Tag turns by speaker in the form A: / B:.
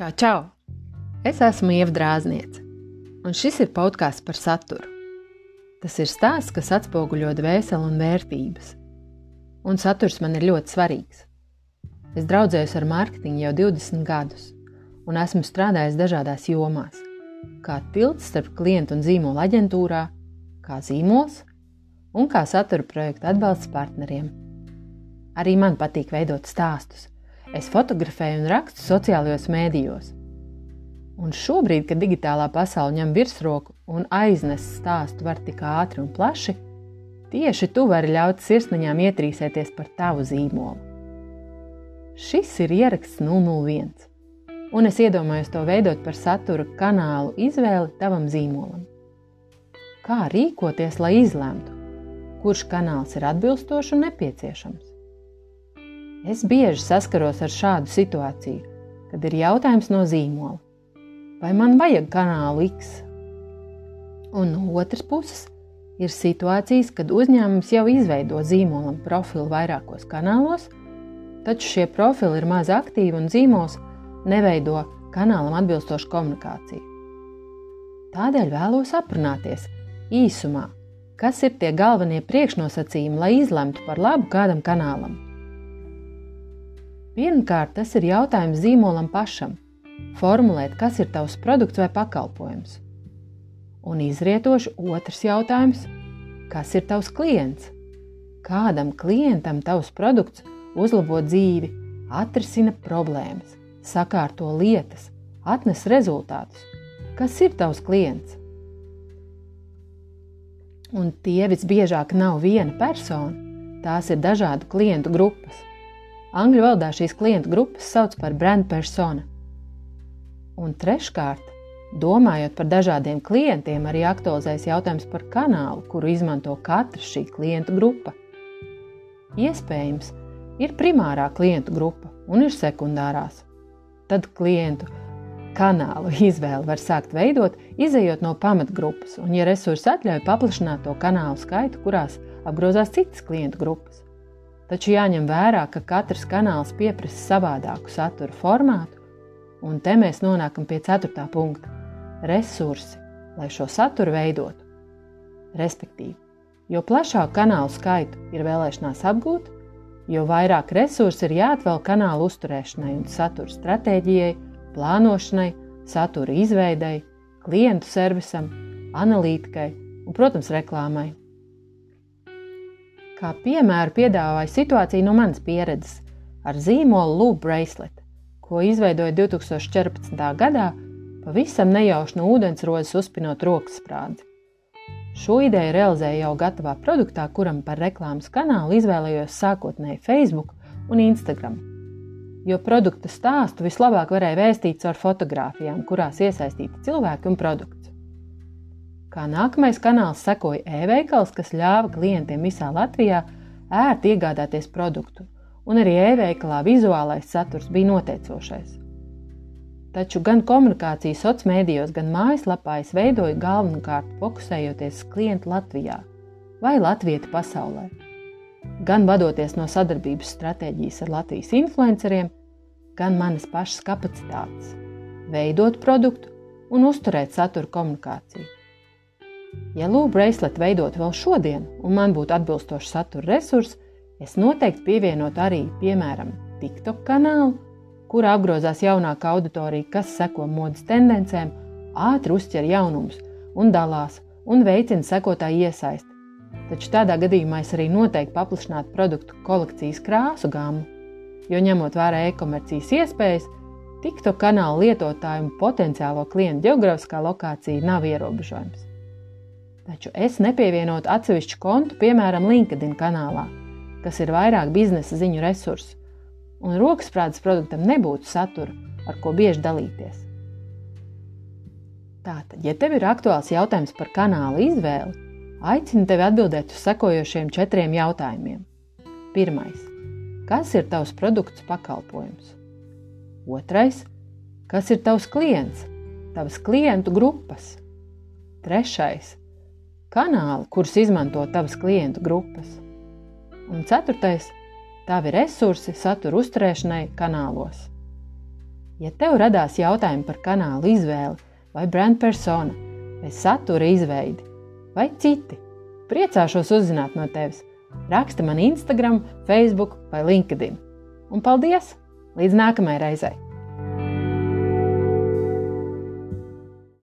A: Čau, čau! Es esmu Ieva Drāzniece, un šis ir podkāsts par saturu. Tas ir stāsts, kas atspoguļo dvēseli un vērtības. Un saturs man ir ļoti svarīgs. Es draudzējos ar mārketingu jau 20 gadus, un esmu strādājis dažādās jomās, kā tilts starp klientu un zīmola aģentūrā, kā zīmols un kā satura projekta atbalsts partneriem. Arī man patīk veidot stāstus, Es fotografēju un rakstu sociālajos mēdījos. Un šobrīd, kad digitālā pasaule ņem virsroku un aiznes stāstu var tik ātri un plaši, tieši tu vari ļaut sirsniņām ietrīsēties par tavu zīmolu. Šis ir ieraksts 001, un es iedomājos to veidot par satura kanālu izvēli tavam zīmolam. Kā rīkoties, lai izlemtu, kurš kanāls ir atbilstošs un nepieciešams? Es bieži saskaros ar šādu situāciju, kad ir jautājums no zīmola, vai man vajag kanālu X. Un no otras puses ir situācijas, kad uzņēmums jau izveido zīmolam profilu vairākos kanālos, taču šie profili ir maz aktīvi un zīmols neveido kanālam atbilstošu komunikāciju. Tādēļ vēlos aprunāties īsumā, kas ir tie galvenie priekšnosacījumi, lai izlemtu par labu kādam kanālam. Pirmkārt, tas ir jautājums zīmolam pašam. Formulēt, kas ir tavs produkts vai pakalpojums. Un izrietoši otrs jautājums, kas ir tavs klients? Kādam klientam tavs produkts uzlabo dzīvi, atrisina problēmas, sakārto lietas, atnes rezultātus? Kas ir tavs klients? Un tie visbiežāk nav viena persona, tās ir dažādu klientu grupas. Angļu valodā šīs klientu grupas sauc par brand persona. Un treškārt, domājot par dažādiem klientiem, arī aktualizējas jautājums par kanālu, kuru izmanto katra šī klientu grupa. Iespējams, ir primārā klientu grupa un ir sekundārās. Tad klientu kanālu izvēli var sākt veidot, izējot no pamatgrupas, un, ja resursi atļauj, paplašināt to kanālu skaitu, kurās apgrozās citas klientu grupas. Taču jāņem vērā, ka katrs kanāls pieprasa savādāku satura formātu, un te mēs nonākam pie ceturtā punkta - resursi, lai šo saturu veidotu. Respektīvi, jo plašāku kanālu skaitu ir vēlēšanās apgūt, jo vairāk resursu ir jāatvēl kanāla uzturēšanai un satura stratēģijai, plānošanai, satura izveidei, klientu servisam, analītikai un, protams, reklāmai. Kā piemēru piedāvāju situāciju no manas pieredzes ar zīmolu Lūpu Bracelet, ko izveidoja 2014. gadā, pavisam nejauši no ūdensrodas uzpinot rokas sprādzi. Šo ideju realizēju jau gatavā produktā, kuram par reklāmas kanālu izvēlējos sākotnēji Facebook un Instagram. Jo produkta stāstu vislabāk varēja vēstīt caur fotografijām, kurās iesaistīti cilvēki un produkti. Kā nākamais kanāls sekoja e-veikals, kas ļāva klientiem visā Latvijā ērti iegādāties produktu, un arī e-veikalā vizuālais saturs bija noteicošais. Taču gan komunikācija sociālajos mēdījos, gan mājaslapā es veidoju galvenokārt fokusējoties uz klientu Latvijā vai Latviju pasaulē, gan vadoties no sadarbības stratēģijas ar Latvijas influenceriem, gan manas pašas kapacitātes, veidot produktu un uzturēt satura komunikāciju. Ja lūk, bracelet veidot vēl šodien, un man būtu atbilstošs satura resurss, es noteikti pievienotu arī, piemēram, TikTok kanālu, kur apgrozās jaunāka auditorija, kas seko modes tendencēm, ātri uztver jaunumus un dalās un veicina sekotāju iesaisti. Taču tādā gadījumā es arī noteikti paplašinātu produktu kolekcijas krāsu gāmu, jo ņemot vērā e-komercijas iespējas, TikTok kanāla lietotāju un potenciālo klientu geogrāfiskā lokācija nav ierobežojums. Taču es nepievienotu atsevišķu kontu, piemēram, LinkedIn kanālā, kas ir vairāk biznesa ziņu resursu, un rokasprādes produktam nebūtu satura, ar ko bieži dalīties. Tātad, ja tev ir aktuāls jautājums par kanāla izvēli, aicinu tevi atbildēt uz sekojošiem četriem jautājumiem. Pirmais. Kas ir tavs produkts pakalpojums? Otrais. Kas ir tavs klients? Tavas klientu grupas. Trešais kanāli, kurus izmanto tavas klientu grupas. Un ceturtais - tavi resursi satura uzturēšanai kanālos. Ja tev radās jautājumi par kanālu izvēli, vai brand persona, vai satura izveidi, vai citi, priecāšos uzzināt no tevis. Raksta man Instagram, Facebook vai LinkedIn. Un paldies! Līdz nākamajai reizei!